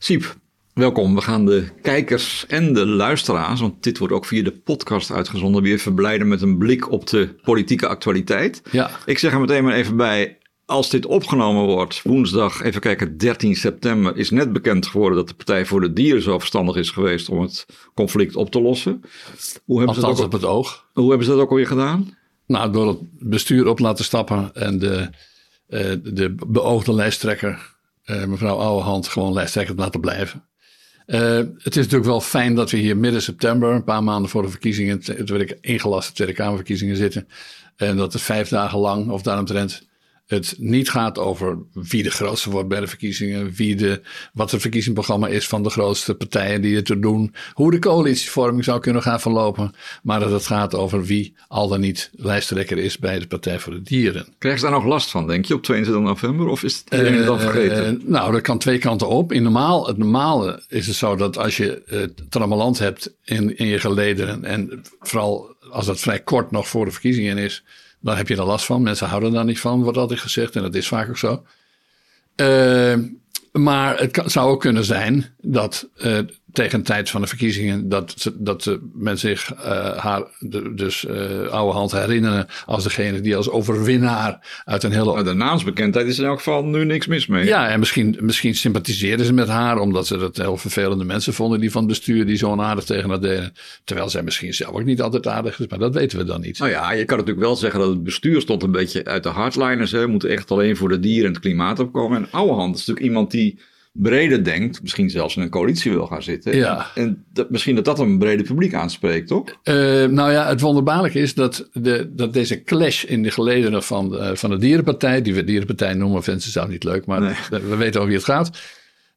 Siep, welkom. We gaan de kijkers en de luisteraars, want dit wordt ook via de podcast uitgezonden, weer verblijden met een blik op de politieke actualiteit. Ja. Ik zeg er meteen maar even bij, als dit opgenomen wordt, woensdag, even kijken, 13 september, is net bekend geworden dat de Partij voor de Dieren zo verstandig is geweest om het conflict op te lossen. Hoe hebben, ze dat, ook, op het oog. hoe hebben ze dat ook alweer gedaan? Nou, door het bestuur op laten stappen en de, eh, de beoogde lijsttrekker, eh, mevrouw Ouwehand, gewoon lijsttrekker laten blijven. Eh, het is natuurlijk wel fijn dat we hier midden september, een paar maanden voor de verkiezingen, ik ingelaste Tweede Kamerverkiezingen zitten. En dat het vijf dagen lang, of daaromtrent, het niet gaat over wie de grootste wordt bij de verkiezingen, wie de, wat het verkiezingsprogramma is van de grootste partijen die het er doen, hoe de coalitievorming zou kunnen gaan verlopen, maar dat het gaat over wie al dan niet lijsttrekker is bij de Partij voor de Dieren. Krijgen ze daar nog last van, denk je, op 22 november? Of is het iedereen al vergeten? Eh, nou, dat kan twee kanten op. In normaal, het normale is het zo dat als je het trammeland hebt in, in je gelederen en vooral als dat vrij kort nog voor de verkiezingen is, dan heb je er last van. Mensen houden daar niet van, wordt altijd gezegd. En dat is vaak ook zo. Uh, maar het kan, zou ook kunnen zijn dat uh, tegen de tijd van de verkiezingen... dat, ze, dat men zich uh, haar, de, dus oude hand herinneren... als degene die als overwinnaar uit een hele... Nou, de naamsbekendheid is in elk geval nu niks mis mee. Ja, en misschien, misschien sympathiseerden ze met haar... omdat ze dat heel vervelende mensen vonden... die van het bestuur die zo onaardig tegen haar deden. Terwijl zij misschien zelf ook niet altijd aardig is... maar dat weten we dan niet. Nou ja, je kan natuurlijk wel zeggen dat het bestuur stond een beetje uit de hardliners. Hè. Moeten echt alleen voor de dieren en het klimaat opkomen. En oude hand is natuurlijk iemand die breder denkt, misschien zelfs in een coalitie wil gaan zitten. Ja. En dat, misschien dat dat een brede publiek aanspreekt, toch? Uh, nou ja, het wonderbaarlijke is dat, de, dat deze clash in de gelederen van de, van de Dierenpartij, die we Dierenpartij noemen, vinden ze zelf niet leuk, maar nee. we weten over wie het gaat,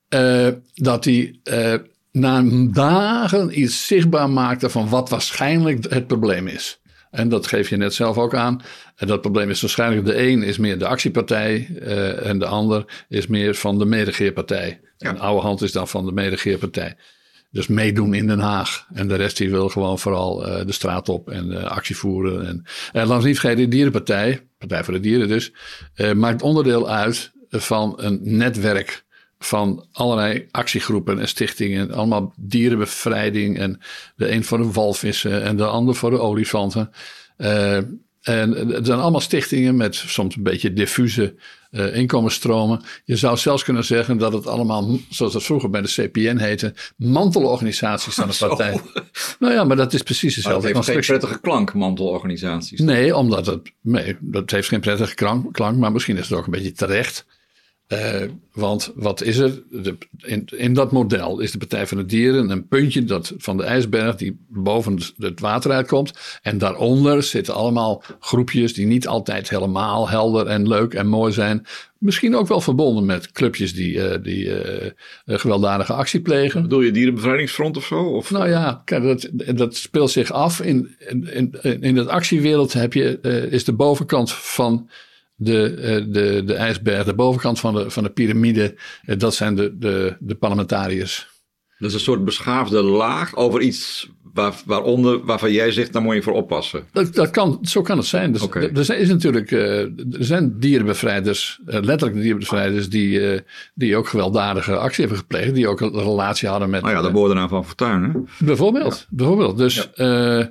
uh, dat die uh, na dagen iets zichtbaar maakte van wat waarschijnlijk het probleem is. En dat geef je net zelf ook aan. En dat probleem is waarschijnlijk de een is meer de actiepartij uh, en de ander is meer van de medegeerpartij. Ja. En oude hand is dan van de medegeerpartij. Dus meedoen in Den Haag. En de rest die wil gewoon vooral uh, de straat op en uh, actie voeren. En, en laat niet vergeten, de Dierenpartij, Partij voor de Dieren dus, maakt onderdeel uit van een netwerk van allerlei actiegroepen en stichtingen. Allemaal dierenbevrijding. En de een voor de walvissen en de ander voor de olifanten. Uh, en het zijn allemaal stichtingen met soms een beetje diffuse uh, inkomensstromen. Je zou zelfs kunnen zeggen dat het allemaal, zoals het vroeger bij de CPN heette, mantelorganisaties van de partij. Nou ja, maar dat is precies constructie. Het heeft geen prettige klank, mantelorganisaties. Nee, omdat het, nee, dat heeft geen prettige klank, klank maar misschien is het ook een beetje terecht. Uh, want wat is er? De, in, in, dat model is de Partij van de Dieren een puntje dat, van de ijsberg die boven het water uitkomt. En daaronder zitten allemaal groepjes die niet altijd helemaal helder en leuk en mooi zijn. Misschien ook wel verbonden met clubjes die, uh, die uh, gewelddadige actie plegen. Bedoel je Dierenbevrijdingsfront of zo? Of? Nou ja, kijk, dat, dat speelt zich af. In, in, in, in de actiewereld heb je, is de bovenkant van de, de, de ijsberg, de bovenkant van de, van de piramide, dat zijn de, de, de parlementariërs. Dat is een soort beschaafde laag over iets waar, waaronder, waarvan jij zegt, daar moet je voor oppassen. Dat, dat kan, zo kan het zijn. Dus, okay. Er is natuurlijk, er zijn dierenbevrijders, letterlijk dierenbevrijders, die, die ook gewelddadige actie hebben gepleegd, die ook een relatie hadden met... Nou ja, de woorden van Fortuyn, hè? Bijvoorbeeld, ja. bijvoorbeeld. Dus... Ja. Uh,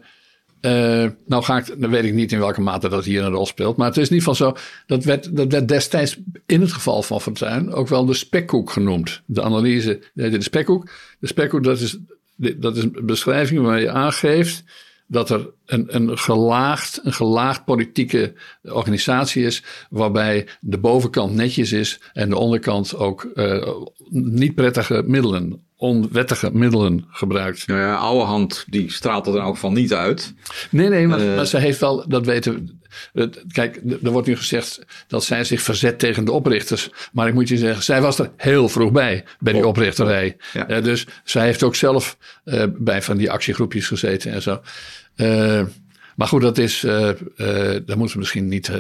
uh, nou ga ik, dan weet ik niet in welke mate dat hier een rol speelt. Maar het is ieder geval zo, dat werd, dat destijds in het geval van Fortuyn ook wel de spekkoek genoemd. De analyse, de spekkoek. De spekkoek, dat is, dat is een beschrijving waar je aangeeft dat er een, een, gelaagd, een gelaagd politieke organisatie is, waarbij de bovenkant netjes is en de onderkant ook uh, niet prettige middelen onwettige middelen gebruikt. Nou ja, oude hand die straalt er in elk geval niet uit. Nee, nee, maar, uh, maar ze heeft wel, dat weten we. Kijk, er wordt nu gezegd dat zij zich verzet tegen de oprichters. Maar ik moet je zeggen, zij was er heel vroeg bij, bij die oh, oprichterij. Ja. Uh, dus zij heeft ook zelf uh, bij van die actiegroepjes gezeten en zo. maar goed, dat is, daar moeten we misschien niet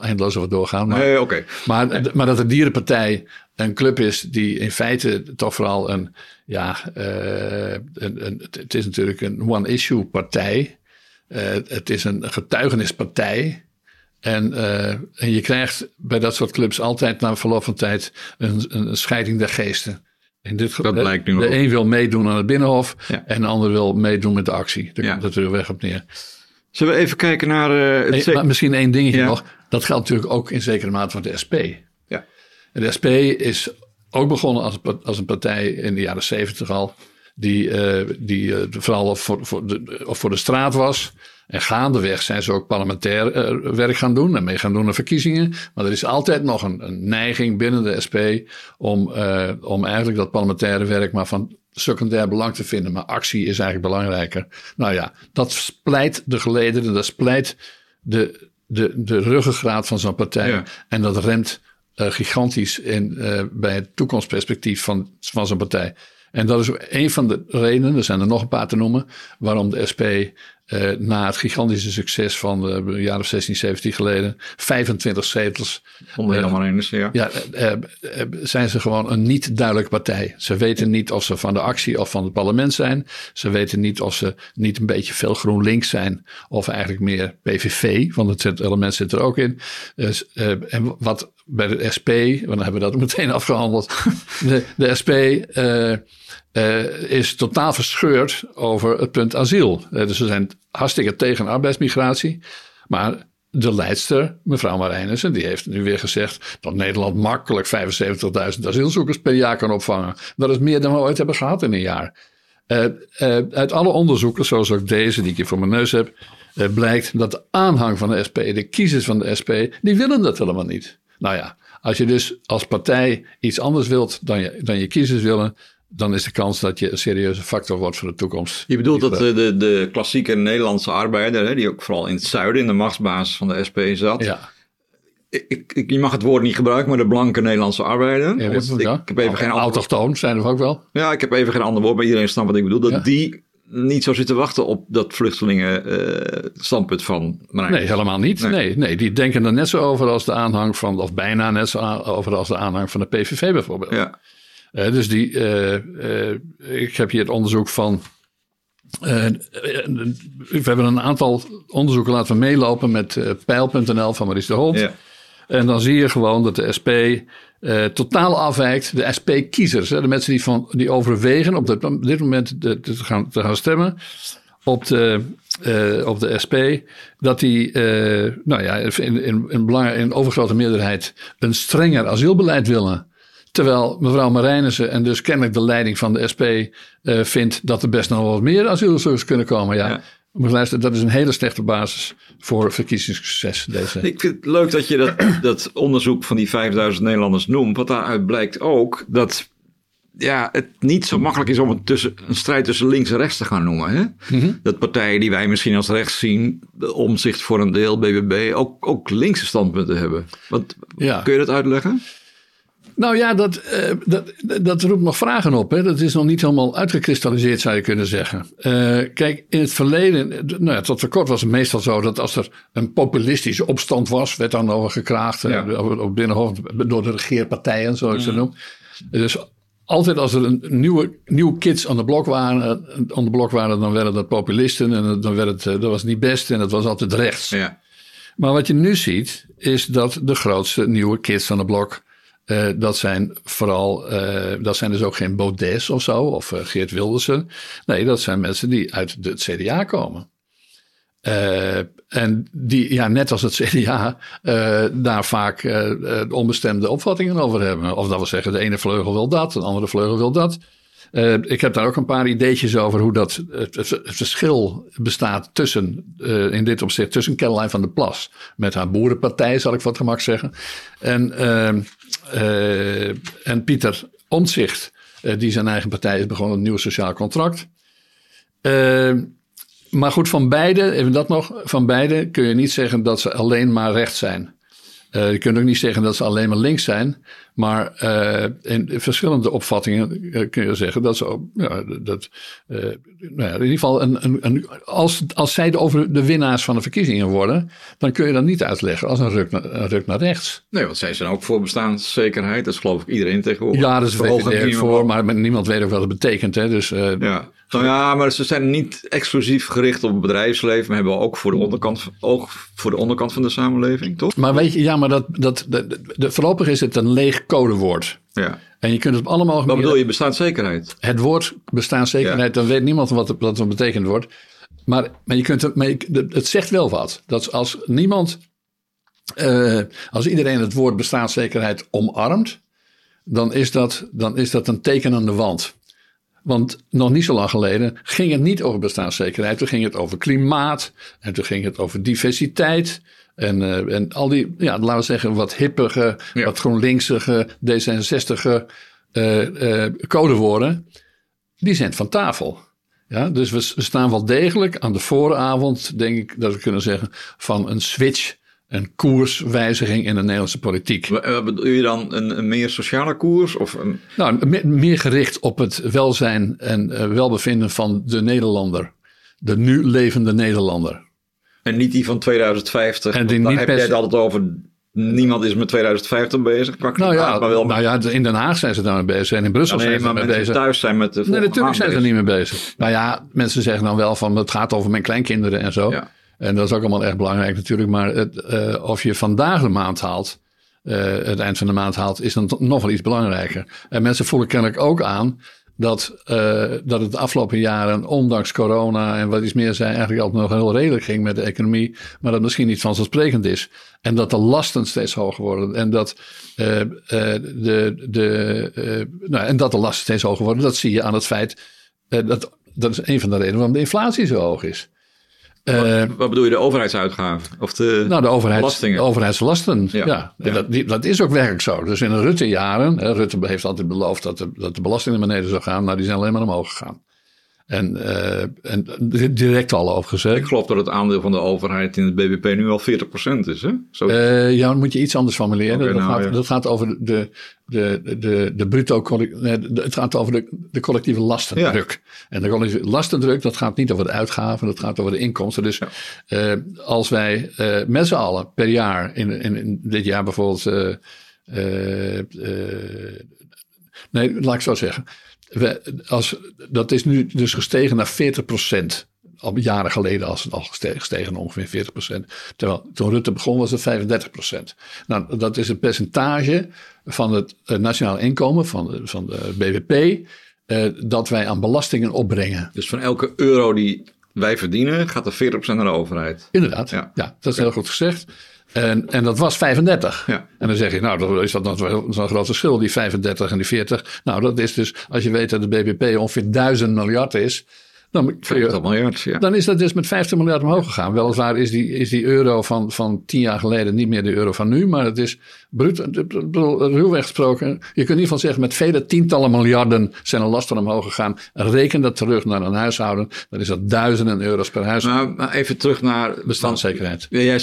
eindeloos over doorgaan. Maar, nee, oké. Maar, maar dat de Dierenpartij een club is die in feite toch vooral een, ja, uh, een, een, het is natuurlijk een one-issue partij. Uh, het is een getuigenispartij. En, uh, en je krijgt bij dat soort clubs altijd na verloop van tijd een, een scheiding der geesten. In dit geval, de een wil meedoen aan het Binnenhof en de ander wil meedoen met de actie. Daar komt het weer weg op neer. Zullen we even kijken naar... Het misschien één dingetje nog. Dat geldt natuurlijk ook in zekere mate voor de SP. De SP is ook begonnen als, als een partij in de jaren zeventig al. Die, uh, die uh, vooral voor, voor, de, voor de straat was. En gaandeweg zijn ze ook parlementair uh, werk gaan doen en mee gaan doen aan verkiezingen. Maar er is altijd nog een, een neiging binnen de SP om, uh, om eigenlijk dat parlementaire werk maar van secundair belang te vinden. Maar actie is eigenlijk belangrijker. Nou ja, dat splijt de gelederen, dat splijt de, de, de ruggengraat van zo'n partij. Ja. En dat remt uh, gigantisch in, bij het toekomstperspectief van, van zo'n partij. En dat is een van de redenen, er zijn er nog een paar te noemen, waarom de SP uh, na het gigantische succes van uh, een jaar of 16, 17 geleden, 25 zetels. Onder uh, eens, ja. ja zijn ze gewoon een niet duidelijke partij. Ze weten niet of ze van de actie of van het parlement zijn. Ze weten niet of ze niet een beetje veel GroenLinks zijn of eigenlijk meer PVV, want het element zit er ook in. Dus, en wat bij de SP, want dan hebben we dat meteen afgehandeld. de, de SP uh, is totaal verscheurd over het punt asiel. Uh, dus ze zijn hartstikke tegen arbeidsmigratie. Maar de leidster, mevrouw Marijnissen, die heeft nu weer gezegd dat Nederland makkelijk 75.000 asielzoekers per jaar kan opvangen. Dat is meer dan we ooit hebben gehad in een jaar. Uh, uit alle onderzoeken, zoals ook deze die ik hier voor mijn neus heb, blijkt dat de aanhang van de SP, de kiezers van de SP, die willen dat helemaal niet. Nou ja, als je dus als partij iets anders wilt dan je, dan je kiezers willen, dan is de kans dat je een serieuze factor wordt voor de toekomst. Je bedoelt dat de, de, de klassieke Nederlandse arbeider, hè, die ook vooral in het zuiden in de machtsbasis van de SP zat. Ja. Ik, ik, je mag het woord niet gebruiken, maar de blanke Nederlandse arbeider. Ja, ik, ik, heb even geen Autochtoon zijn er ook wel. Ja, ik heb even geen ander woord, maar iedereen snapt wat ik bedoel. Dat die niet zo zitten wachten op dat vluchtelingen uh, standpunt van Marijn. Nee, helemaal niet. Nee. nee. Nee, die denken er net zo over als de aanhang van, of bijna net zo over als de aanhang van de PVV bijvoorbeeld. Ja. Uh, dus die, uh, ik heb hier het onderzoek van. we hebben een aantal onderzoeken laten meelopen met pijl.nl van Maurice de. Ja. En dan zie je gewoon dat de SP totaal afwijkt. De SP-kiezers, de mensen die, van, die overwegen op dit, op dit moment te, te, gaan, te gaan stemmen op de, uh, op de SP, dat die, uh, nou ja, in, in, in, in overgrote meerderheid een strenger asielbeleid willen. Terwijl mevrouw Marijnissen en dus kennelijk de leiding van de SP uh, vindt dat er best nog wat meer asielzoekers kunnen komen. Ja. ja. Maar luister, dat is een hele slechte basis voor verkiezingssucces. Deze. Ik vind het leuk dat je dat, dat onderzoek van die 5000 Nederlanders noemt. Want daaruit blijkt ook dat ja, het niet zo makkelijk is om het tussen, een strijd tussen links en rechts te gaan noemen. Hè? Mhm. Dat partijen die wij misschien als rechts zien, de omzicht voor een deel, BBB, ook, ook linkse standpunten hebben. Ja. Kun je dat uitleggen? Nou ja, dat, uh, dat, dat roept nog vragen op. Hè. Dat is nog niet helemaal uitgekristalliseerd, zou je kunnen zeggen. Uh, kijk, in het verleden, nou ja, tot voor kort was het meestal zo dat als er een populistische opstand was, werd dan over gekraagd ja. op Binnenhof door de regeerpartijen, zoals ik ze mm. noem. Dus altijd als er een nieuwe, nieuwe kids aan de blok waren, aan de blok waren, dan werden dat populisten en dan werd het, dat was niet best en dat was altijd rechts. Ja. Maar wat je nu ziet, is dat de grootste nieuwe kids aan de blok uh, dat zijn vooral, uh, dat zijn dus ook geen Baudets of zo, of uh, Geert Wildersen. Nee, dat zijn mensen die uit het CDA komen. en die, ja, net als het CDA, daar vaak onbestemde opvattingen over hebben. Of dat we zeggen, de ene vleugel wil dat, de andere vleugel wil dat. Uh, ik heb daar ook een paar ideetjes over hoe dat het, het verschil bestaat tussen, uh, in dit opzicht, tussen Caroline van der Plas met haar boerenpartij, zal ik wat gemak zeggen. En, uh, en Pieter Omtzigt, die zijn eigen partij is begonnen, een nieuw sociaal contract. maar goed, van beide, even dat nog, van beide kun je niet zeggen dat ze alleen maar recht zijn. je kunt ook niet zeggen dat ze alleen maar links zijn. Maar uh, in verschillende opvattingen uh, kun je zeggen dat ze, ja, dat, uh, nou ja, in ieder geval, een, een, een, als, als zij de, over de winnaars van de verkiezingen worden, dan kun je dat niet uitleggen als een ruk, naar, een ruk naar rechts. Nee, want zij zijn ook voor bestaanszekerheid, dat is geloof ik iedereen tegenwoordig. Ja, dat is er voor, maar niemand weet ook wat het betekent. Hè, dus, ja. Nou ja, maar ze zijn niet exclusief gericht op het bedrijfsleven, maar hebben ook voor de onderkant, ook voor de onderkant van de samenleving, toch? Maar weet je, ja, maar dat, dat, de, voorlopig is het een leeg codewoord. Ja. En je kunt het op allemaal... Wat bedoel je, bestaanszekerheid? Het woord bestaanszekerheid, dan weet niemand wat het, wat het betekend wordt. Maar, maar, je kunt het, maar je- het zegt wel wat. Dat als niemand, eh, als iedereen het woord bestaanszekerheid omarmt, dan is, dat, dan is dat een teken aan de wand. Want nog niet zo lang geleden ging het niet over bestaanszekerheid. Toen ging het over klimaat en toen ging het over diversiteit. En, eh, en al die, ja, laten we zeggen, wat hippige, Ja. wat GroenLinksige, D66 eh, eh, codewoorden, die zijn van tafel. Ja, dus we, we staan wel degelijk aan de vooravond, denk ik dat we kunnen zeggen, van een switch, een koerswijziging in de Nederlandse politiek. Wa- Wat bedoel je dan, een, een meer sociale koers? Of een, Nou, me- meer gericht op het welzijn en welbevinden van de Nederlander. De nu levende Nederlander. En niet die van 2050? En die daar heb jij het altijd over, niemand is met 2050 bezig. qua Nou ja, maar wel nou ja, in Den Haag zijn ze daarmee bezig en in Brussel nee, zijn ze daarmee bezig. thuis zijn met de Nee, natuurlijk zijn ze er niet mee bezig. Nou ja, mensen zeggen dan wel van het gaat over mijn kleinkinderen en zo. Ja. En dat is ook allemaal echt belangrijk natuurlijk. Maar het, eh, of je vandaag de maand haalt, eh, het eind van de maand haalt, is dan nog wel iets belangrijker. En mensen voelen kennelijk ook aan dat, eh, dat het de afgelopen jaren, ondanks corona en wat iets meer zijn, eigenlijk altijd nog heel redelijk ging met de economie. Maar dat misschien niet vanzelfsprekend is. En dat de lasten steeds hoger worden. En dat, eh, eh, de, de, nou, en dat de lasten steeds hoger worden, dat zie je aan het feit. dat, dat is een van de redenen waarom de inflatie zo hoog is. Eh, Wat bedoel je, de overheidsuitgaven? Of de, nou, de, overheids, de overheidslasten. Ja. Dat, die- dat is ook werkelijk zo. Dus in de Rutte-jaren, Rutte heeft altijd beloofd dat de, dat de belastingen naar beneden zou gaan. Nou, die zijn alleen maar omhoog gegaan. En, eh, en direct al opgezet. Ik geloof dat het aandeel van de overheid in het BBP nu al 40% is. Hè? Zo, Eh, ja, dan moet je iets anders formuleren. Dat, nou, gaat, ja. dat gaat over de, de, de, de, de bruto. Nee, het gaat over de, de collectieve lastendruk. En de collectieve lastendruk, dat gaat niet over de uitgaven, dat gaat over de inkomsten. Dus eh, als wij met z'n allen per jaar, in, in, in dit jaar bijvoorbeeld. nee, laat ik zo zeggen. We, als, dat is nu dus gestegen naar 40 procent. Al jaren geleden als het al gestegen, naar ongeveer 40 procent. Terwijl toen Rutte begon was het 35 procent. Nou, dat is een percentage van het eh, nationaal inkomen, van de, van de BBP, eh, dat wij aan belastingen opbrengen. Dus van elke euro die wij verdienen, gaat er 40% naar de overheid. Inderdaad, ja, Ja. dat is heel goed gezegd. En, en dat was 35. Ja. En dan zeg je, nou, is dat nog zo'n groot verschil, die 35 en die 40. Nou, dat is dus, als je weet dat de BBP ongeveer 1000 miljard is, dan, 50 miljard, ja. dan is dat dus met 50 miljard omhoog gegaan. Weliswaar is die, is die euro van, van 10 jaar geleden niet meer de euro van nu, maar het is bruut, bedoel, ruwweg gesproken. Je kunt in ieder geval zeggen, met vele tientallen miljarden zijn er lasten omhoog gegaan. Reken dat terug naar een huishouden, dan is dat duizenden euro's per huishouden. Maar, maar even terug naar... Bestaanszekerheid. Ja, jij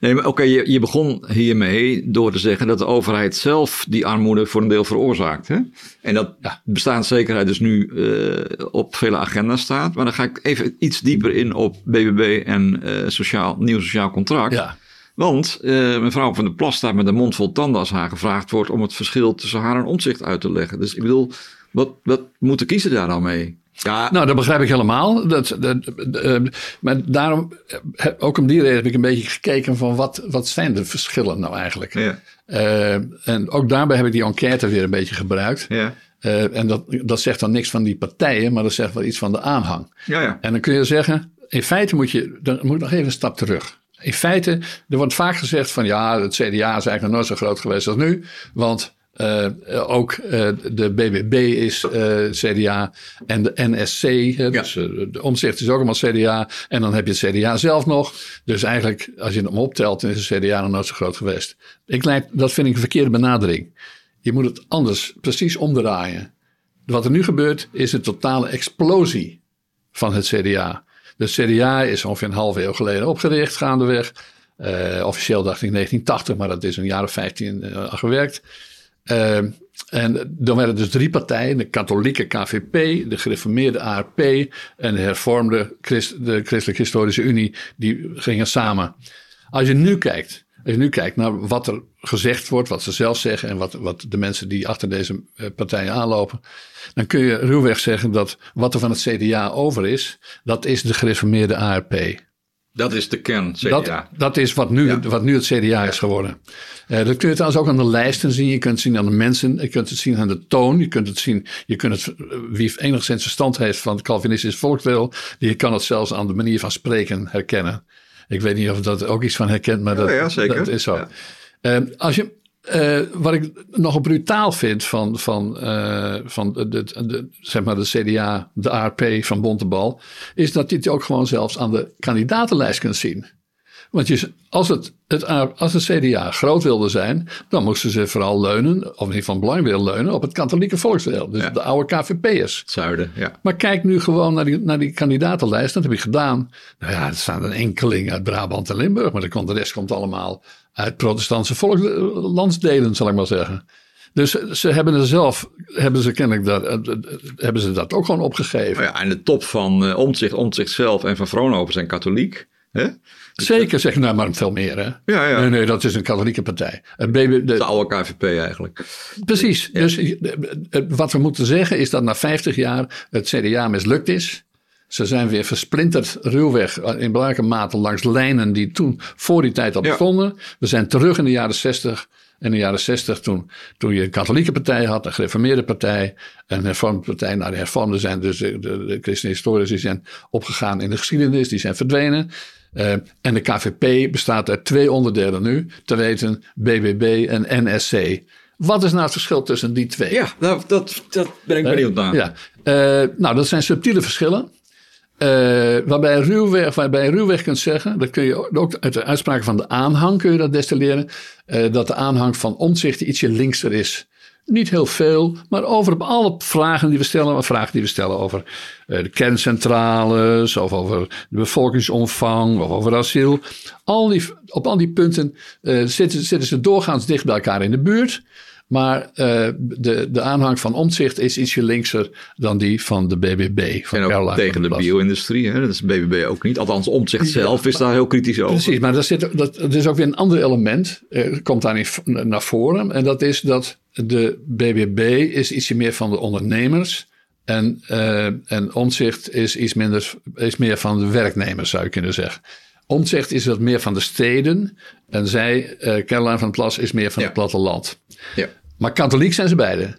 nee, maar oké, je, je begon hiermee door te zeggen dat de overheid zelf die armoede voor een deel veroorzaakt. Hè? En dat Ja. bestaanszekerheid dus nu eh, op vele agenda's staat. Maar dan ga ik even iets dieper in op BBB en eh, sociaal, nieuw sociaal contract. Ja. Want eh, mevrouw van der Plas staat met een mond vol tanden als haar gevraagd wordt om het verschil tussen haar en omzicht uit te leggen. Dus ik bedoel, wat, wat moet de kiezer daar dan mee? Ja, Nou, dat begrijp ik helemaal. Dat, dat, eh, maar daarom, ook om die reden heb ik een beetje gekeken van wat, wat zijn de verschillen nou eigenlijk. ja, en ook daarbij heb ik die enquête weer een beetje gebruikt. ja, Eh, en dat, dat zegt dan niks van die partijen, maar dat zegt wel iets van de aanhang. ja, ja. En dan kun je zeggen, in feite moet je, dan moet ik nog even een stap terug. In feite, er wordt vaak gezegd van ja, het CDA is eigenlijk nog nooit zo groot geweest als nu. Want eh, ook eh, de BBB is CDA en de NSC, hè, dus de omzicht is ook allemaal CDA. En dan heb je het CDA zelf nog. Dus eigenlijk, als je hem optelt, dan is het CDA nog nooit zo groot geweest. Ik dat vind ik een verkeerde benadering. Je moet het anders precies omdraaien. Wat er nu gebeurt, is een totale explosie van het CDA. De CDA is ongeveer een halve eeuw geleden opgericht, gaandeweg. Eh, officieel dacht ik 1980, maar dat is een jaar of 15 eh, al gewerkt. Eh, en dan werden dus drie partijen: de katholieke KVP, de gereformeerde ARP en de hervormde Christ, de Christelijk Historische Unie. Die gingen samen. Als je nu kijkt, als je nu kijkt naar wat er gezegd wordt, wat ze zelf zeggen en wat, wat de mensen die achter deze eh, partijen aanlopen, dan kun je ruwweg zeggen dat wat er van het CDA over is, dat is de gereformeerde ARP. Dat is de kern, CDA. Dat, dat is wat nu, wat nu het CDA is geworden. Uh, dat kun je trouwens ook aan de lijsten zien. Je kunt het zien aan de mensen. Je kunt het zien aan de toon. Je kunt het zien. Je kunt het, wie enigszins verstand heeft van het Calvinistisch volksdeel. Die kan het zelfs aan de manier van spreken herkennen. Ik weet niet of dat ook iets van herkent, maar dat, ja, zeker. dat is zo. Uh, als je, uh, wat ik nog brutaal vind van, van, uh, van de, de, de, zeg maar de CDA, de ARP van Bontebal, is dat je het ook gewoon zelfs aan de kandidatenlijst kunt zien. Want je, als, het, het, als het CDA groot wilde zijn, dan moesten ze vooral leunen, of niet van belang willen leunen, op het katholieke volksdeel. Dus de oude KVP'ers. Zuiden, ja. Maar kijk nu gewoon naar die, naar die kandidatenlijst. Dat heb ik gedaan. Nou ja, er staan een enkeling uit Brabant en Limburg, maar de, rest komt allemaal uit protestantse volkslandsdelen, zal ik maar zeggen. Dus ze hebben er zelf, hebben ze kennelijk dat, hebben ze dat ook gewoon opgegeven. Ja, en de top van uh, Omtzigt, Omtzigt zelf en van Vroonhoven zijn katholiek. Hè? Zeker, zeg nou maar veel meer. Hè? Ja, ja. Nee, nee, dat is een katholieke partij. Het BB, de, de oude KVP eigenlijk. Precies. Ja. Dus wat we moeten zeggen is dat na 50 jaar het CDA mislukt is. Ze zijn weer versplinterd ruwweg in belangrijke mate langs lijnen die toen voor die tijd al bestonden. Ja. We zijn terug in de jaren 60. In de jaren 60 toen, toen je een katholieke partij had, een gereformeerde partij, een hervormde partij. Nou, de hervormden zijn dus de, de, de christenhistorici zijn opgegaan in de geschiedenis, die zijn verdwenen. Uh, en de KVP bestaat uit twee onderdelen nu, te weten BBB en NSC. Wat is nou het verschil tussen die twee? Ja, nou, dat, dat ben ik benieuwd naar. Ja. Uh, nou, dat zijn subtiele verschillen. Uh, waarbij, ruwweg, waarbij je ruwweg kunt zeggen, dat kun je ook uit de uitspraken van de aanhang kun je dat destilleren, uh, dat de aanhang van omzicht ietsje linkser is. Niet heel veel, maar over op alle vragen die we stellen, vragen die we stellen over uh, de kerncentrales, of over de bevolkingsomvang, of over asiel. Al die, op al die punten zitten, zitten ze doorgaans dicht bij elkaar in de buurt. Maar uh, de, de aanhang van omzicht is ietsje linkser dan die van de BBB. Van en ook tegen de, de bio-industrie. Dat is BBB ook niet. Althans, omzicht zelf ja, is daar heel kritisch over. Precies, maar dat, zit, dat, dat is ook weer een ander element. Uh, komt daar niet naar voren. En dat is dat de BBB is ietsje meer van de ondernemers. En, uh, en omzicht is iets minder, is meer van de werknemers, zou je kunnen zeggen. Omtzigt is wat meer van de steden. En zij, uh, Caroline van Plas, is meer van ja. het platteland. Ja. Maar katholiek zijn ze beide.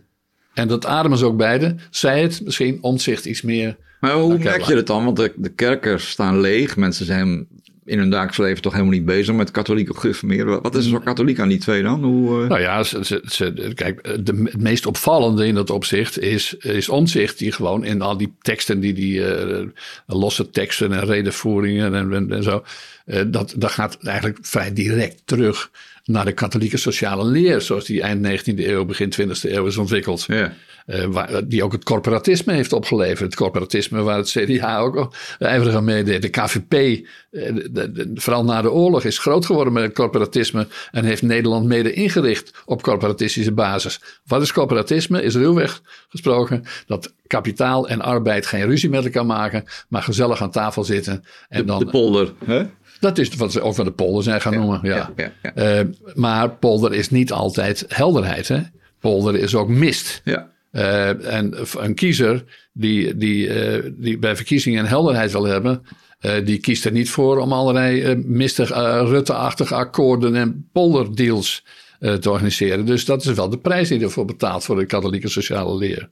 En dat ademen ze ook beide. Zij het misschien omzicht iets meer. Maar hoe merk je dat dan? Want de, de kerken staan leeg. Mensen zijn in hun dagelijks leven toch helemaal niet bezig met katholiek of gereformeerd. Wat is er zo katholiek aan die twee dan? Hoe, uh... Nou ja, ze, ze, ze, kijk, de, het meest opvallende in dat opzicht is, is omzicht die gewoon in al die teksten, die, die uh, losse teksten en redenvoeringen en, en, en zo, uh, dat, dat gaat eigenlijk vrij direct terug naar de katholieke sociale leer, zoals die eind 19e eeuw, begin 20e eeuw is ontwikkeld. Ja. Uh, waar, die ook het corporatisme heeft opgeleverd. Het corporatisme waar het CDA ook ijverig aan meedeed. De KVP, uh, de, de, vooral na de oorlog, is groot geworden met het corporatisme en heeft Nederland mede ingericht op corporatistische basis. Wat is corporatisme? Is ruwweg gesproken dat kapitaal en arbeid geen ruzie met elkaar maken, maar gezellig aan tafel zitten. En de, dan, de polder, hè? Dat is wat ze ook van de polder zijn gaan noemen. Ja. uh, maar polder is niet altijd helderheid. Hè? Polder is ook mist. Ja. Uh, en een kiezer die, die, uh, die bij verkiezingen helderheid wil hebben, uh, die kiest er niet voor om allerlei mistig Rutte-achtige akkoorden en polderdeals te organiseren. Dus dat is wel de prijs die ervoor betaalt voor de katholieke sociale leer.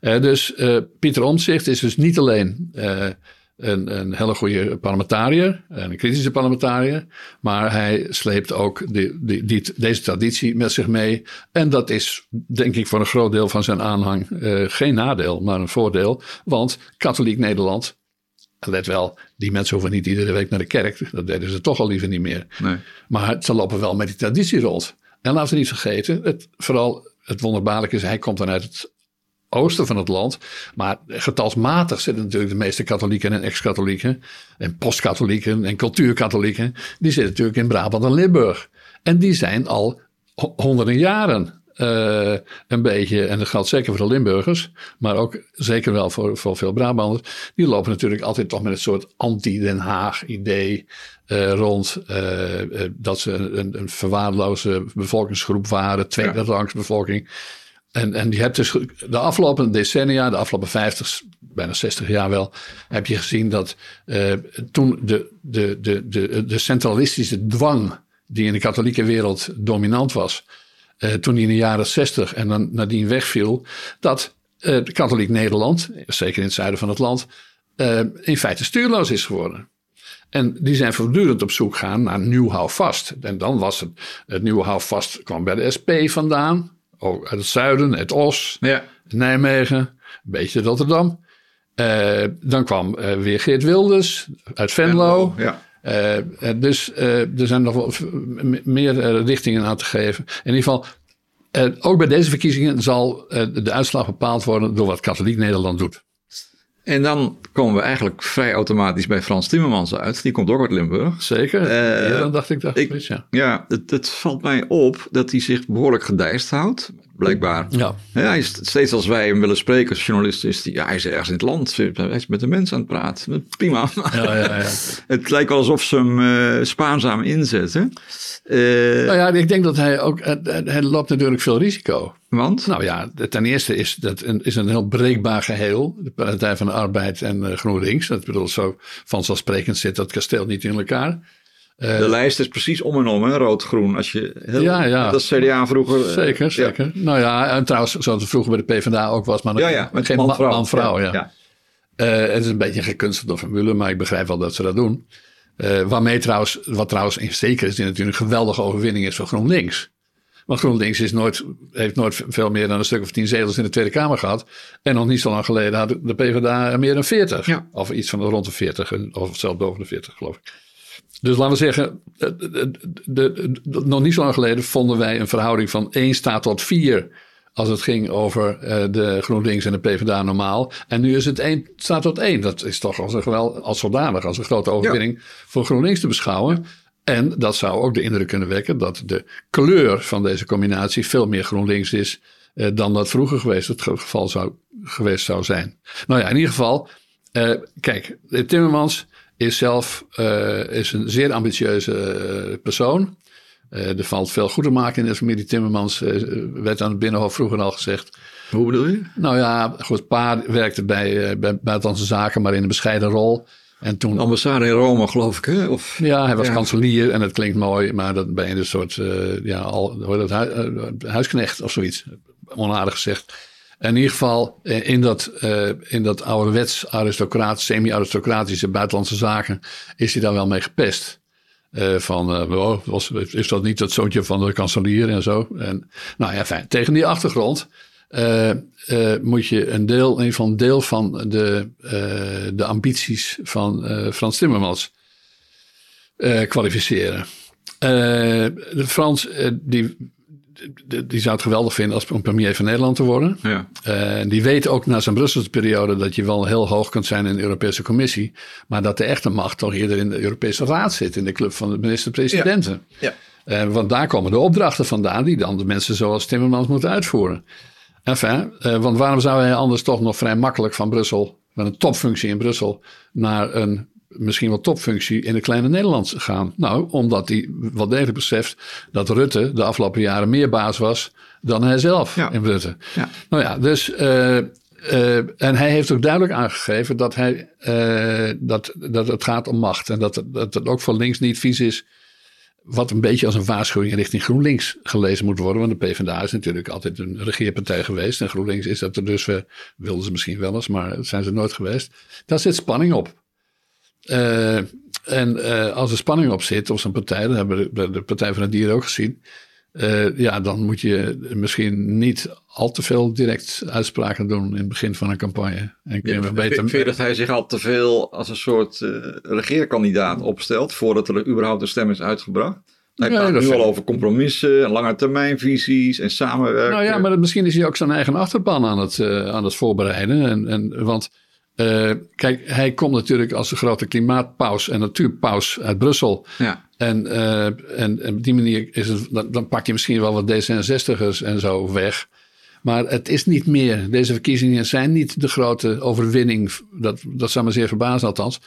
dus Pieter Omtzigt is dus niet alleen een, een hele goede parlementariër, een kritische parlementariër. Maar hij sleept ook die, die, die, deze traditie met zich mee. En dat is, denk ik, voor een groot deel van zijn aanhang uh, geen nadeel, maar een voordeel. Want katholiek Nederland, let wel, die mensen hoeven niet iedere week naar de kerk. Dat deden ze toch al liever niet meer. Nee. Maar ze lopen wel met die traditie rond. En laten we niet vergeten, het, vooral het wonderbaarlijke is, hij komt dan uit het oosten van het land. Maar getalsmatig zitten natuurlijk de meeste katholieken en ex-katholieken. En postkatholieken en cultuurkatholieken. Die zitten natuurlijk in Brabant en Limburg. En die zijn al honderden jaren uh, een beetje, en dat geldt zeker voor de Limburgers, maar ook zeker wel voor, voor veel Brabanders, die lopen natuurlijk altijd toch met een soort anti-Den Haag-idee uh, rond. Uh, dat ze een, een verwaarloze bevolkingsgroep waren, tweede rangs bevolking. En, en je hebt dus de afgelopen decennia, de afgelopen 50, bijna 60 jaar wel, heb je gezien dat uh, toen de, de, de, de, de centralistische dwang die in de katholieke wereld dominant was, uh, toen die in de jaren 60 en dan nadien wegviel, dat uh, katholiek Nederland, zeker in het zuiden van het land, in feite stuurloos is geworden. En die zijn voortdurend op zoek gaan naar nieuw houvast. En dan was het, het nieuwe houvast kwam bij de SP vandaan. Ook uit het zuiden, het Os, ja. Nijmegen, een beetje Rotterdam. Uh, dan kwam uh, weer Geert Wilders uit Venlo. ja. Uh, dus er zijn nog wel meer richtingen aan te geven. In ieder geval, ook bij deze verkiezingen zal de uitslag bepaald worden door wat katholiek Nederland doet. En dan komen we eigenlijk vrij automatisch bij Frans Timmermans uit. Die komt ook uit Limburg. Zeker. ja, dan dacht ik dat. Ik, ja, ja het, het, valt mij op dat hij zich behoorlijk gedijst houdt blijkbaar. Ja. hij is steeds als wij hem willen spreken als journalist, is hij, ja, hij is ergens in het land. Hij is met de mensen aan het praten. Prima. Ja, ja, ja. het lijkt wel alsof ze hem uh, spaarzaam inzetten. Uh, nou ja, ik denk dat hij ook, hij loopt natuurlijk veel risico. Want? Nou ja, ten eerste is dat een, is een heel breekbaar geheel. De Partij van de Arbeid en uh, GroenLinks. Dat bedoel, zo vanzelfsprekend zit dat kasteel niet in elkaar. Uh, de lijst is precies om en om, rood-groen. Als je heel, ja, ja. Dat CDA vroeger. Uh, zeker, zeker. Nou ja, en trouwens, zoals het vroeger bij de PvdA ook was, maar ja, ja, met geen man-vrouw. Man, vrouw, ja. Uh, het is een beetje een gekunstelde formule, maar ik begrijp wel dat ze dat doen. waarmee trouwens, wat trouwens in zeker is, die natuurlijk een geweldige overwinning is voor GroenLinks. Want GroenLinks is nooit, heeft nooit veel meer dan een stuk of tien zetels in de Tweede Kamer gehad. En nog niet zo lang geleden had de PvdA meer dan 40. Of iets van rond de 40, of zelfs boven de 40, geloof ik. Dus laten we zeggen, de, nog niet zo lang geleden vonden wij een verhouding van 1 staat tot 4 als het ging over uh, de GroenLinks en de PvdA normaal. En nu is het 1 staat tot 1. Dat is toch als, een, wel, als zodanig, als een grote overwinning voor GroenLinks te beschouwen. En dat zou ook de indruk kunnen wekken dat de kleur van deze combinatie veel meer GroenLinks is uh, dan dat vroeger geweest het geval zou, geweest zou zijn. Nou ja, in ieder geval, uh, kijk, Timmermans is zelf uh, is een zeer ambitieuze uh, persoon. Uh, er valt veel goed te maken in de familie Timmermans, werd aan het Binnenhof vroeger al gezegd. Hoe bedoel je? Nou ja, goed, pa werkte bij, bij buitenlandse zaken, maar in een bescheiden rol. En toen, ambassade in Rome, geloof ik, hè? Of, ja, hij was kanselier en het klinkt mooi, maar dat ben je een soort ja, al, hoe dat, huisknecht of zoiets, onaardig gezegd. In ieder geval eh, in dat, uh, in dat ouderwets aristocraat, semi-aristocratische buitenlandse zaken is hij daar wel mee gepest. Uh, van, uh, was, is dat niet het zoontje van de kanselier en zo? En, nou ja, fijn. Tegen die achtergrond moet je een deel, een deel van de, de ambities van Frans Timmermans kwalificeren. Frans, die die zou het geweldig vinden als premier van Nederland te worden. Ja. Uh, die weet ook na zijn Brusselse periode dat je wel heel hoog kunt zijn in de Europese Commissie. Maar dat de echte macht toch eerder in de Europese Raad zit, in de club van de minister-presidenten. Ja. ja. Uh, want daar komen de opdrachten vandaan die dan de mensen zoals Timmermans moeten uitvoeren. Enfin, uh, want waarom zou hij anders toch nog vrij makkelijk van Brussel, met een topfunctie in Brussel, naar een misschien wel topfunctie in de kleine Nederland gaan? Nou, omdat hij wel degelijk beseft dat Rutte de afgelopen jaren meer baas was dan hij zelf in Rutte. Ja. Nou ja, dus. Uh, uh, en hij heeft ook duidelijk aangegeven dat, hij, uh, dat, dat het gaat om macht. En dat, dat het ook voor links niet vies is. Wat een beetje als een waarschuwing richting GroenLinks gelezen moet worden. Want de PvdA is natuurlijk altijd een regeerpartij geweest. En GroenLinks is dat er dus, wilden ze misschien wel eens, maar dat zijn ze nooit geweest. Daar zit spanning op. Uh, en uh, als er spanning op zit op zo'n partij, dat hebben we de, Partij van de Dieren ook gezien. Uh, ja, dan moet je misschien niet al te veel direct uitspraken doen in het begin van een campagne. En kun je beter... Vind je dat hij zich al te veel als een soort regeerkandidaat opstelt voordat er überhaupt een stem is uitgebracht? Hij ja, praat nu al over compromissen, lange termijnvisies en samenwerken. Nou ja, maar misschien is hij ook zijn eigen achterban aan het, aan het voorbereiden. En, en, want uh, kijk, hij komt natuurlijk als een grote klimaatpaus en natuurpaus uit Brussel. Ja. En, uh, en, en, op die manier is het, dan, dan, pak je misschien wel wat D66'ers en zo weg. Maar het is niet meer. Deze verkiezingen zijn niet de grote overwinning. Dat, dat zou me zeer verbazen althans.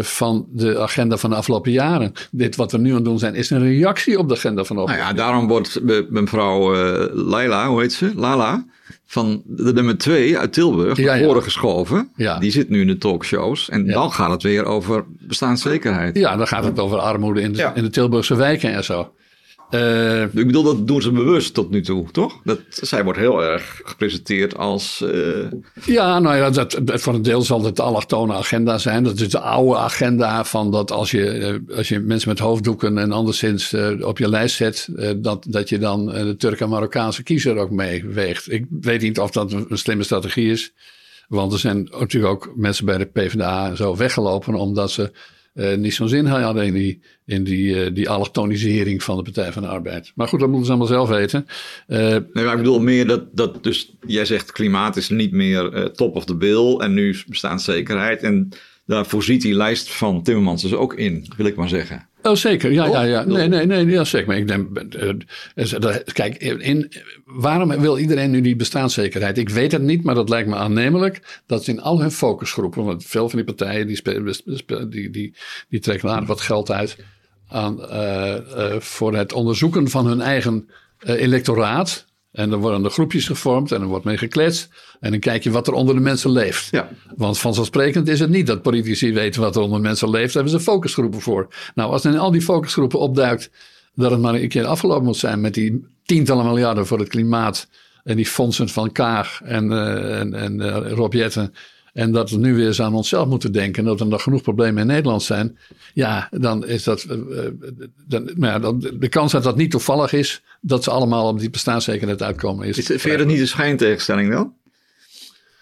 Van de agenda van de afgelopen jaren. Dit wat we nu aan het doen zijn, is een reactie op de agenda van de afgelopen Nou ja, daarom wordt mevrouw uh, Laila, hoe heet ze? Lala, van de nummer twee uit Tilburg ja, naar voren geschoven. Ja. Die zit nu in de talkshows. En dan gaat het weer over bestaanszekerheid. Ja, dan gaat het over armoede in de, in de Tilburgse wijken en zo. Uh, ik bedoel, dat doen ze bewust tot nu toe, toch? Dat, zij wordt heel erg gepresenteerd als. Uh... Ja, nou ja, dat, voor een deel zal het de allochtone agenda zijn. Dat is de oude agenda van dat als je, eh, als je mensen met hoofddoeken en anderszins uh, op je lijst zet, dat, dat je dan de Turk en Marokkaanse kiezer ook meeweegt. Ik weet niet of dat een slimme strategie is. Want er zijn natuurlijk ook mensen bij de PvdA en zo weggelopen omdat ze niet zo'n zin hadden in die, in die, uh, die allochtonisering van de Partij van de Arbeid. Maar goed, dat moeten ze allemaal zelf weten. Uh, nee, maar ik bedoel meer dat, dat dus jij zegt klimaat is niet meer top of the bill en nu bestaanszekerheid. En daar voorziet die lijst van Timmermans dus ook in, wil ik maar zeggen. Oh, zeker. Ja, ja, ja. Nee, nee, nee, ja, zeker. Maar ik denk, uh, kijk, in, waarom wil iedereen nu die bestaanszekerheid? Ik weet het niet, maar dat lijkt me aannemelijk. Dat in al hun focusgroepen, want veel van die partijen die, die, die, die trekken aardig wat geld uit aan, uh, uh, voor het onderzoeken van hun eigen electoraat. En dan worden er groepjes gevormd en er wordt mee gekletst. En dan kijk je wat er onder de mensen leeft. Ja. Want vanzelfsprekend is het niet dat politici weten wat er onder de mensen leeft. Daar hebben ze focusgroepen voor. Nou, als er in al die focusgroepen opduikt dat het maar een keer afgelopen moet zijn met die tientallen miljarden voor het klimaat. En die fondsen van Kaag en, uh, en, en uh, Rob Jetten. En dat we nu weer eens aan onszelf moeten denken. Dat er nog genoeg problemen in Nederland zijn. Ja, dan is dat. Uh, dan, nou ja, dan, de kans dat dat niet toevallig is. dat ze allemaal op die bestaanszekerheid uitkomen. Is, is vind je dat niet een schijntegenstelling dan?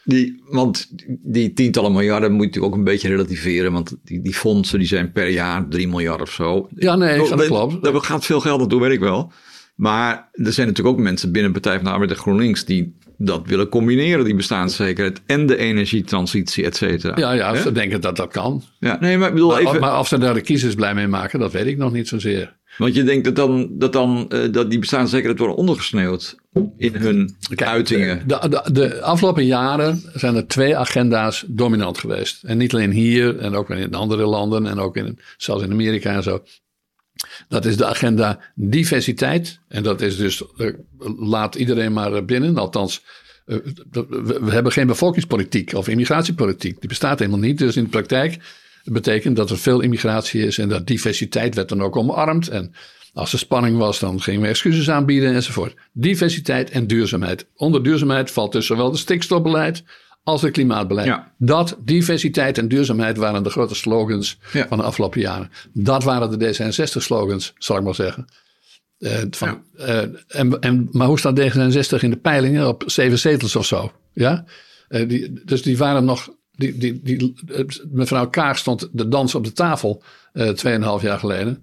Die, want die tientallen miljarden moet je ook een beetje relativeren. Want die, die fondsen die zijn per jaar 3 miljard of zo. Ja, nee, dat klopt. Daar gaat veel geld naartoe, weet ik wel. Maar er zijn natuurlijk ook mensen binnen Partij van de Arbeid en GroenLinks die dat willen combineren, die bestaanszekerheid en de energietransitie, et cetera. Ja, ja, ze denken dat dat kan. Ja, nee, maar ik bedoel even... Maar of ze daar de kiezers blij mee maken, dat weet ik nog niet zozeer. Want je denkt dat dan, dat, dan uh, dat die bestaanszekerheid wordt ondergesneeuwd in hun uitingen. De, de, de, afgelopen jaren zijn er twee agenda's dominant geweest. En niet alleen hier, en ook in andere landen en ook in, zelfs in Amerika en zo. Dat is de agenda diversiteit. En dat is dus, laat iedereen maar binnen. Althans, uh, we, we, hebben geen bevolkingspolitiek of immigratiepolitiek. Die bestaat helemaal niet. Dus in de praktijk betekent dat er veel immigratie is. En dat diversiteit werd dan ook omarmd. En als er spanning was, dan gingen we excuses aanbieden enzovoort. Diversiteit en duurzaamheid. Onder duurzaamheid valt dus zowel de stikstofbeleid als het klimaatbeleid. Dat, diversiteit en duurzaamheid waren de grote slogans van de afgelopen jaren. Dat waren de D66-slogans, zal ik maar zeggen. Uh, van, uh, en, en, maar hoe staat D66 in de peilingen? Op zeven zetels of zo. Ja? Uh, die, dus die waren nog. Die, die, die, mevrouw Kaag stond de dans op de tafel tweeënhalf jaar geleden.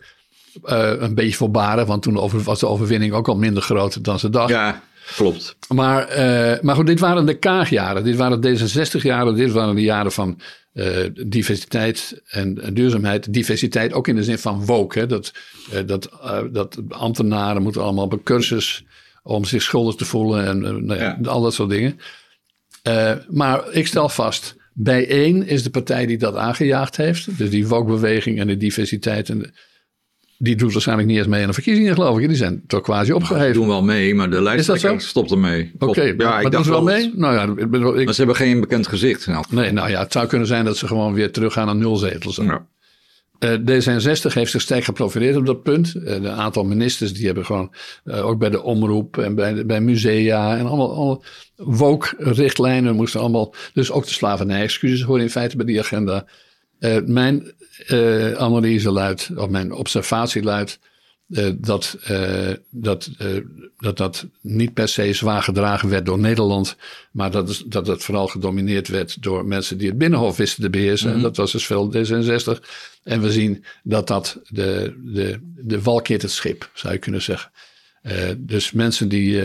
een beetje voorbaren, want toen was de overwinning ook al minder groot dan ze dacht. Ja. Klopt. Maar, uh, maar goed, dit waren de Kaagjaren. Dit waren de D66-jaren. Dit waren de jaren van uh, diversiteit en, en, duurzaamheid. Diversiteit ook in de zin van woke. Hè? Dat, uh, dat, dat ambtenaren moeten allemaal op een cursus om zich schuldig te voelen en nou ja, ja. al dat soort dingen. maar ik stel vast, bijeen is de partij die dat aangejaagd heeft. Dus die woke-beweging en de diversiteit en de, die doet waarschijnlijk niet eens mee aan de verkiezingen, geloof ik. Die zijn toch quasi nou, opgeheven. Die doen wel mee, maar de lijst stopt ermee. Oké, okay, ja, maar, ik doen ze wel mee? Nou ja, ik, ik, maar ze hebben geen bekend gezicht. Nee, nou ja, het zou kunnen zijn dat ze gewoon weer teruggaan naar nul zetels. Ja. Uh, D66 heeft zich sterk geprofileerd op dat punt. Uh, een aantal ministers die hebben gewoon, uh, ook bij de omroep en bij, bij musea en allemaal, allemaal woke-richtlijnen moesten allemaal. Dus ook de slavernij-excuses horen in feite bij die agenda. Mijn uh, analyse luidt, of mijn observatie luidt, uh, dat, dat, dat dat niet per se zwaar gedragen werd door Nederland, maar dat, het, dat het vooral gedomineerd werd door mensen die het Binnenhof wisten te beheersen. En mhm. dat was dus veel D66. En we zien dat dat de, de, de walkeert het schip, zou je kunnen zeggen. dus mensen die,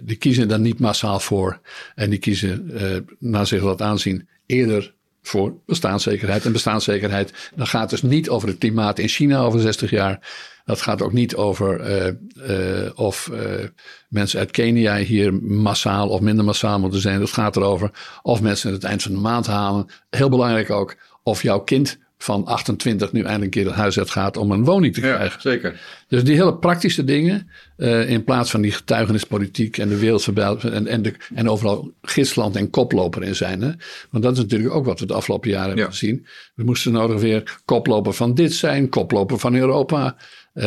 die kiezen daar niet massaal voor en die kiezen, naar zich wat aanzien, eerder voor bestaanszekerheid. En bestaanszekerheid, dan gaat dus niet over het klimaat in China over 60 jaar. Dat gaat ook niet over uh, uh, of uh, mensen uit Kenia hier massaal of minder massaal moeten zijn. Dat gaat erover of mensen het eind van de maand halen. Heel belangrijk ook of jouw kind van 28 nu eindelijk een keer het huis uit gaat om een woning te krijgen. Ja, zeker. Dus die hele praktische dingen, uh, in plaats van die getuigenispolitiek en de wereldverbouw en, en, de, en overal gidsland en koploper in zijn. Hè? Want dat is natuurlijk ook wat we de afgelopen jaren hebben gezien. We moesten nodig weer koploper van dit zijn, koploper van Europa. Uh,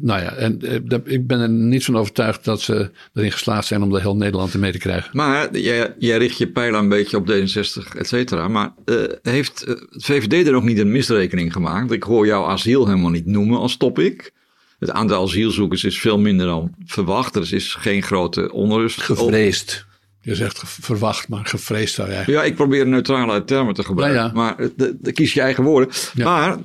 nou ja, en uh, ik ben er niet van overtuigd dat ze erin geslaagd zijn om de heel Nederland mee te krijgen. Maar jij, jij richt je pijl een beetje op D66, et cetera. Maar uh, heeft het VVD er nog niet een misrekening gemaakt? Ik hoor jouw asiel helemaal niet noemen als topic. Het aantal asielzoekers is veel minder dan verwacht. Er is geen grote onrust. Gevreesd. Je zegt verwacht, maar gevreesd zou jij. Ja, ik probeer neutrale termen te gebruiken. Ja, ja. Maar dan kies je eigen woorden. Ja. Maar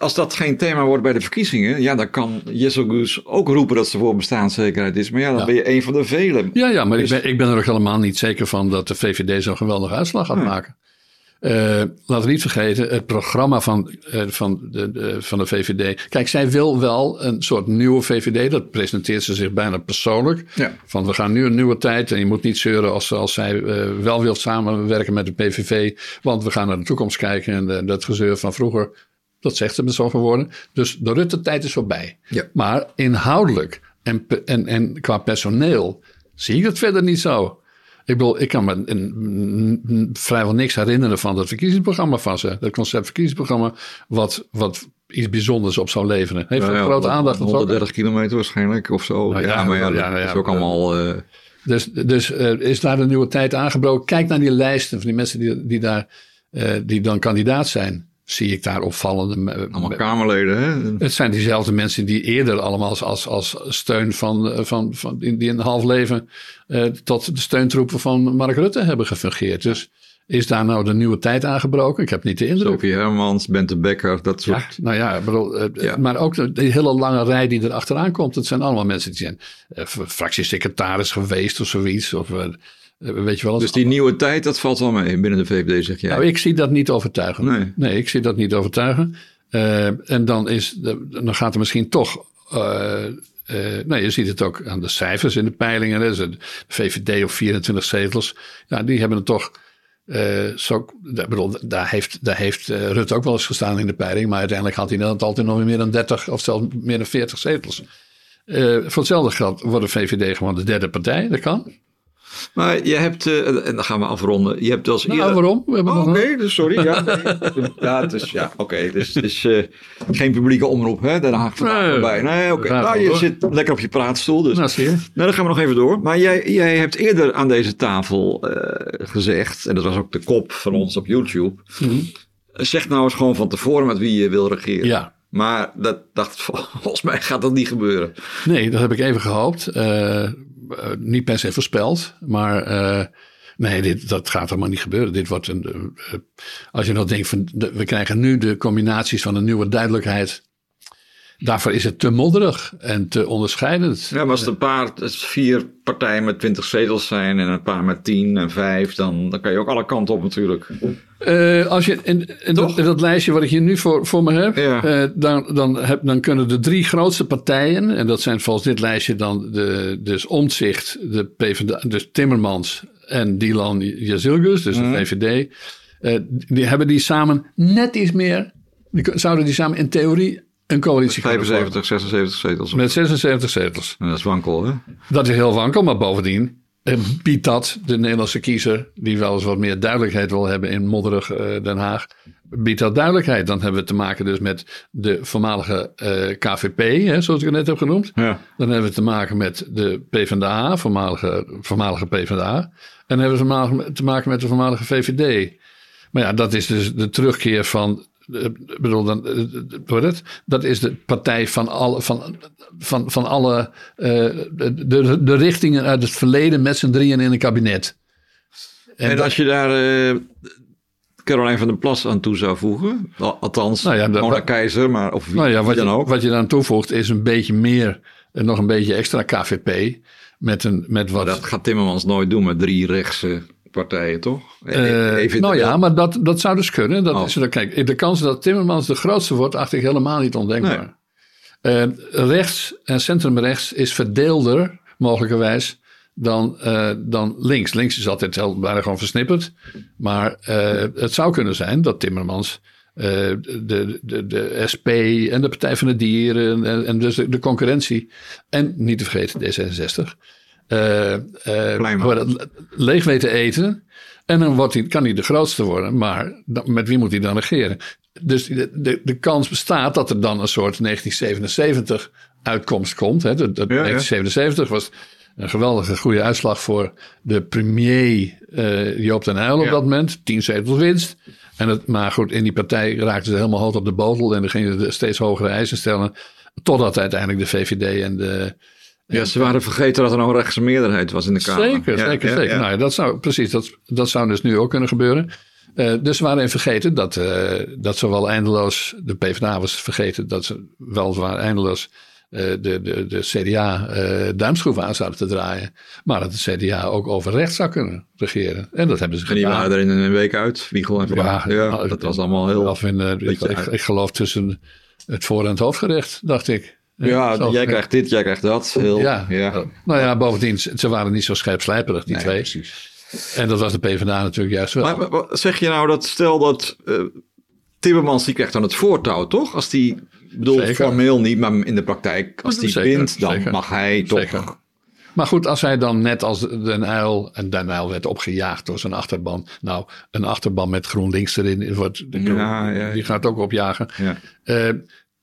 als dat geen thema wordt bij de verkiezingen, ja, dan kan Gus ook roepen dat ze voor bestaanszekerheid is. Maar ja, dan ben je een van de velen. Ja, ja maar ik, ben, ik ben er ook helemaal niet zeker van dat de VVD zo'n geweldige uitslag gaat maken. Uh, laten we niet vergeten, het programma van, uh, van, de, de, van de VVD. Kijk, zij wil wel een soort nieuwe VVD. Dat presenteert ze zich bijna persoonlijk. Ja. Van we gaan nu een nieuwe tijd. En je moet niet zeuren als, als zij uh, wel wilt samenwerken met de PVV. Want we gaan naar de toekomst kijken. En dat gezeur van vroeger dat zegt ze met zoveel woorden. Dus de Rutte-tijd is voorbij. Ja. Maar inhoudelijk en, en, en qua personeel zie ik het verder niet zo. Ik bedoel, ik kan me een, vrijwel niks herinneren van dat verkiezingsprogramma van ze. Dat concept verkiezingsprogramma wat, wat iets bijzonders op zou leveren. Heeft ja, grote aandacht. 130 kilometer waarschijnlijk of zo. Nou, ja, maar ja, dat is ook allemaal... Uh... Dus, dus uh, is daar een nieuwe tijd aangebroken. Kijk naar die lijsten van die mensen die, die daar, uh, die dan kandidaat zijn zie ik daar opvallende... Allemaal Kamerleden, hè? Het zijn diezelfde mensen die eerder allemaal als, als steun van, eh, van, van... die een half leven uh, tot de steuntroepen van Mark Rutte hebben gefungeerd. Dus is daar nou de nieuwe tijd aangebroken? Ik heb niet de indruk. Sophie Hermans, Bente Becker, dat soort... Ja, nou ja, bedoel, uh, ja. maar ook de, die hele lange rij die er achteraan komt. Dat zijn allemaal mensen die zijn fractiesecretaris geweest of zoiets. Of eh, weet je wel, dus die nieuwe tijd, dat valt wel mee binnen de VVD, zeg jij? Nou, ik zie dat niet overtuigen. Nee, nee ik zie dat niet overtuigen. Uh, en dan, is, dan gaat er misschien toch. Uh, uh, nou, je ziet het ook aan de cijfers in de peilingen. Dus de VVD op 24 zetels. Ja, die hebben het toch. Zo, bedoel, daar heeft, daar heeft Rutte ook wel eens gestaan in de peiling. Maar uiteindelijk had hij dan altijd nog meer dan 30 of zelfs meer dan 40 zetels. voor hetzelfde geld wordt de VVD gewoon de derde partij. Dat kan. Maar je hebt, uh, en dan gaan we afronden. Je hebt als nou, eerder... waarom? Oh, oké, dus sorry. Ja, ja, het is, ja oké. dus uh, geen publieke omroep, hè? Daar haak ik nee, bij. Nee, oké. Okay. Nou, je zit lekker op je praatstoel. Dus. Nou, zie je. Nou, dan gaan we nog even door. Maar jij, jij hebt eerder aan deze tafel uh, gezegd, en dat was ook de kop van ons op YouTube. Mm -hmm. Zeg nou eens gewoon van tevoren met wie je wil regeren. Ja. Maar dat dacht, volgens mij gaat dat niet gebeuren. Nee, dat heb ik even gehoopt. Uh, niet per se voorspeld, maar uh, nee, dit, dat gaat helemaal niet gebeuren. Dit wordt een, uh, als je nou denkt van, we krijgen nu de combinaties van een nieuwe duidelijkheid. Daarvoor is het te modderig en te onderscheidend. Ja, maar als er een paar, vier partijen met twintig zetels zijn en een paar met tien en vijf, dan, dan kan je ook alle kanten op natuurlijk. Uh, als je in, in, dat, in, dat, lijstje wat ik hier nu voor, voor me heb, ja. uh, dan, dan, heb, dan kunnen de drie grootste partijen, en dat zijn volgens dit lijstje dan de, dus Omtzigt, de PvdA, dus Timmermans en Dylan Jazilgus, dus mm. de VVD, uh, die hebben die samen net iets meer, die, zouden die samen in theorie een coalitie 75, 76 zetels. Met 76 zetels. dat is wankel, hè? Dat is heel wankel, maar bovendien biedt dat de Nederlandse kiezer, die wel eens wat meer duidelijkheid wil hebben in modderig uh, Den Haag, biedt dat duidelijkheid. Dan hebben we te maken dus met de voormalige uh, KVP, hè, zoals ik het net heb genoemd. Ja. Dan hebben we te maken met de PvdA, voormalige, voormalige PvdA. En dan hebben we te maken met de voormalige VVD. Maar ja, dat is dus de terugkeer van eh, bedoel, dan, uh, het? dat is de partij van alle, van, van, van alle uh, de, de richtingen uit het verleden met z'n drieën in een kabinet. En, en als je daar Caroline van der Plas aan toe zou voegen, althans, nou ja, Mona Keizer, maar of wie, nou ja, wat dan je, ook. Wat je dan toevoegt is een beetje meer, nog een beetje extra KVP. Met een, met wat... Maar dat gaat Timmermans nooit doen met drie rechtse partijen, toch? Uh, nou ja, maar dat, dat zou dus kunnen. Dat oh. is, kijk, de kans dat Timmermans de grootste wordt, acht ik helemaal niet ondenkbaar. Nee. Uh, rechts en centrumrechts is verdeelder, mogelijkerwijs, dan, uh, dan links. Links is altijd heel, bijna gewoon versnipperd. Maar het zou kunnen zijn dat Timmermans de, de, de SP en de Partij van de Dieren en, en dus de, de, concurrentie en niet te vergeten D66 leeg weten eten. En dan wordt hij, kan hij de grootste worden, maar met wie moet hij dan regeren? Dus de, de, de kans bestaat dat er dan een soort 1977 uitkomst komt. Hè. De, 1977 was een geweldige goede uitslag voor de premier uh, Joop den Uyl op dat moment. Tien zetels winst. En het, maar goed, in die partij raakten ze helemaal hoog op de botel. En dan gingen ze steeds hogere eisen stellen. Totdat uiteindelijk de VVD en de... Ja, ze waren vergeten dat er nog een rechtse meerderheid was in de Kamer. Zeker, zeker, zeker. Nou, dat zou, precies, dat, dat zou dus nu ook kunnen gebeuren. Uh, dus we waren vergeten dat, uh, dat zowel eindeloos, de PvdA was vergeten dat ze weliswaar eindeloos uh, de, de, de CDA duimschroef aan zouden te draaien. Maar dat de CDA ook over rechts zou kunnen regeren. En dat hebben ze gedaan. En die waren er in een week uit, Wiegel en ja, ja, dat was allemaal heel... In, ik, ik, ik, geloof tussen het voor- en het hoofdgerecht, dacht ik. Ja, jij krijgt dit, jij krijgt dat. Heel, ja. ja. Nou ja, bovendien, ze waren niet zo scherpslijperig, die twee. Precies. En dat was de PvdA natuurlijk juist wel. Maar, zeg je nou dat stel dat uh, Timmermans die krijgt dan het voortouw, toch? Als die, bedoel formeel niet, maar in de praktijk, als die wint, dan mag hij toch... Maar goed, als hij dan net als Den Uyl, en Den Uyl werd opgejaagd door zijn achterban. Nou, een achterban met GroenLinks erin, wordt, ja, ja, die gaat ook opjagen. Ja. Uh,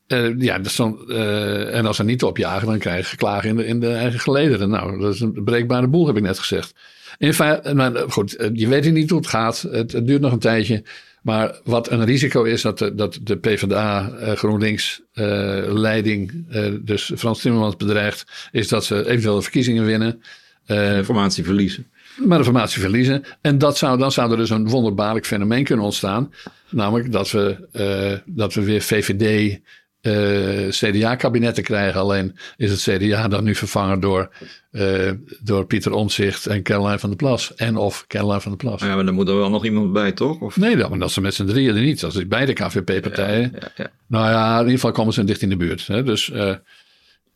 uh, ja, dus dan, uh, en als ze niet opjagen, dan krijg je geklagen in de, in de eigen gelederen. Nou, dat is een breekbare boel, heb ik net gezegd. In feite, maar goed, eh, je weet niet hoe het gaat. Het, het, duurt nog een tijdje. Maar wat een risico is dat de, dat de PvdA uh, GroenLinks leiding, dus Frans Timmermans bedreigt, is dat ze eventueel de verkiezingen winnen. Informatie verliezen. Maar de formatie verliezen. En dat zou, dan zou er dus een wonderbaarlijk fenomeen kunnen ontstaan. Namelijk dat we, dat we weer VVD, uh, CDA-kabinetten krijgen. Alleen is het CDA dan nu vervangen door, uh, door Pieter Omtzigt en Caroline van der Plas. En of Caroline van der Plas. Ja, maar dan moet er wel nog iemand bij, toch? Of? Nee, dan, maar dat ze met z'n drieën er niet. Dat is beide KVP-partijen. Ja, ja, nou ja, in ieder geval komen ze dicht in de buurt. Hè? Dus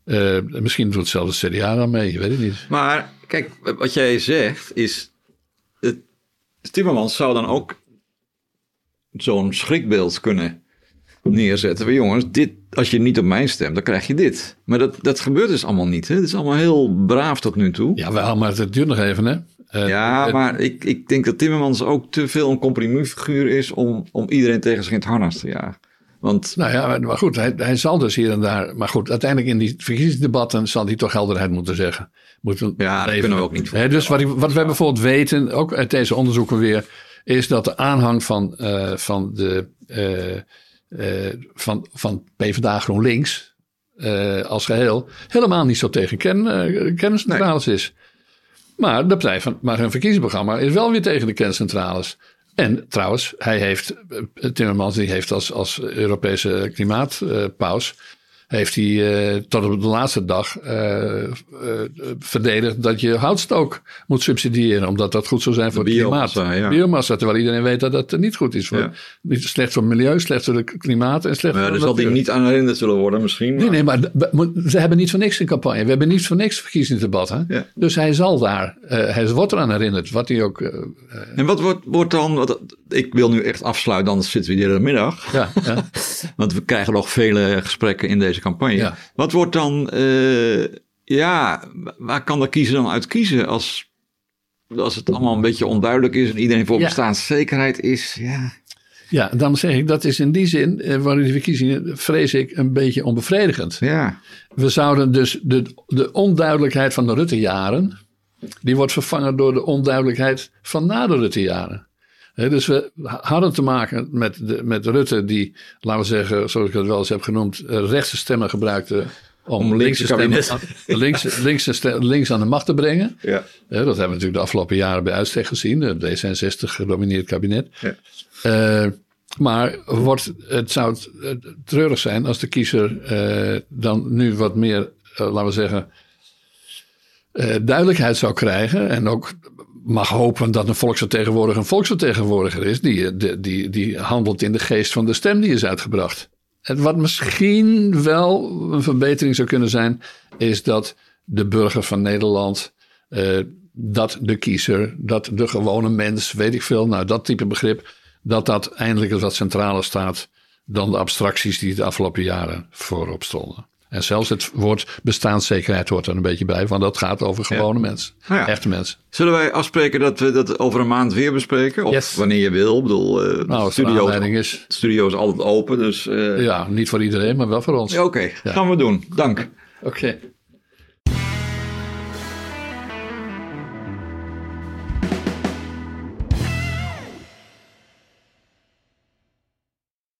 uh, misschien doet hetzelfde CDA dan mee, je weet het niet. Maar kijk, wat jij zegt is... Het, Timmermans zou dan ook zo'n schrikbeeld kunnen neerzetten. We jongens, dit, als je niet op mij stemt, dan krijg je dit. Maar dat, dat gebeurt dus allemaal niet. Hè? Het is allemaal heel braaf tot nu toe. Ja, wel, maar het duurt nog even, hè? Uh, ja, maar ik, ik denk dat Timmermans ook te veel een compromisfiguur is om, om iedereen tegen zich in het harnas te jagen. Want... Nou ja, maar goed, hij, hij zal dus hier en daar. Maar goed, uiteindelijk in die verkiezingsdebatten zal hij toch helderheid moeten zeggen. Moeten ja, dat kunnen we ook niet. He, dus wat, wat we bijvoorbeeld weten, ook uit deze onderzoeken weer, is dat de aanhang van, uh, van de. Uh, van, van PvdA GroenLinks uh, als geheel helemaal niet zo tegen kerncentrales nee. is. Maar, de partij van, maar hun verkiezingsprogramma is wel weer tegen de kerncentrales. En trouwens, hij heeft, Timmermans die heeft als, als Europese klimaatpaus heeft hij uh, tot op de laatste dag uh, uh, verdedigd dat je houtstook moet subsidiëren. Omdat dat goed zou zijn voor het klimaat. Ja. Biomassa, terwijl iedereen weet dat dat niet goed is. Voor, ja. Niet slecht voor het milieu, slecht voor het klimaat en slecht maar voor ja, zal die niet aan herinnerd zullen worden misschien. Nee, nee, maar ze hebben niet voor niks een campagne. We hebben niet voor niks verkiezingsdebat. Hè? Ja. Dus hij zal daar, hij wordt eraan herinnerd. Wat hij ook... en wat wordt, wordt dan, wat, ik wil nu echt afsluiten, anders zitten we hier de middag. Ja, ja. Want we krijgen nog vele gesprekken in deze campagne. Ja. Wat wordt dan, uh, ja, waar kan de kiezer dan uit kiezen als, als het allemaal een beetje onduidelijk is en iedereen voor ja. bestaanszekerheid is? Ja. Ja, dan zeg ik, dat is in die zin, eh, waarin die verkiezingen, vrees ik, een beetje onbevredigend. Ja. We zouden dus de, de onduidelijkheid van de Rutte-jaren, die wordt vervangen door de onduidelijkheid van na de Rutte-jaren. He, dus we hadden te maken met, de, met Rutte, die, laten we zeggen, zoals ik het wel eens heb genoemd, eh, rechtse stemmen gebruikte om, om linkse stemmen links, links, links aan de macht te brengen. Ja. dat hebben we natuurlijk de afgelopen jaren bij uitstek gezien. De D66 gedomineerd kabinet. Ja. Uh, maar wordt, het zou treurig zijn als de kiezer uh, dan nu wat meer, uh, laten we zeggen, duidelijkheid zou krijgen. En ook mag hopen dat een volksvertegenwoordiger een volksvertegenwoordiger is. Die, die, die, die handelt in de geest van de stem die is uitgebracht. En wat misschien wel een verbetering zou kunnen zijn, is dat de burger van Nederland eh, dat de kiezer, dat de gewone mens, weet ik veel, nou dat type begrip, dat dat eindelijk eens wat centraler staat dan de abstracties die de afgelopen jaren voorop stonden. En zelfs het woord bestaanszekerheid hoort er een beetje bij, want dat gaat over gewone mensen, Nou ja. echte mensen. Zullen wij afspreken dat we dat over een maand weer bespreken? Of Yes. wanneer je wil. Ik bedoel, eh, Nou, de studio, is, studio is altijd open, dus... eh, ja, niet voor iedereen, maar wel voor ons. ja, Oké, gaan we doen. Dank. Oké.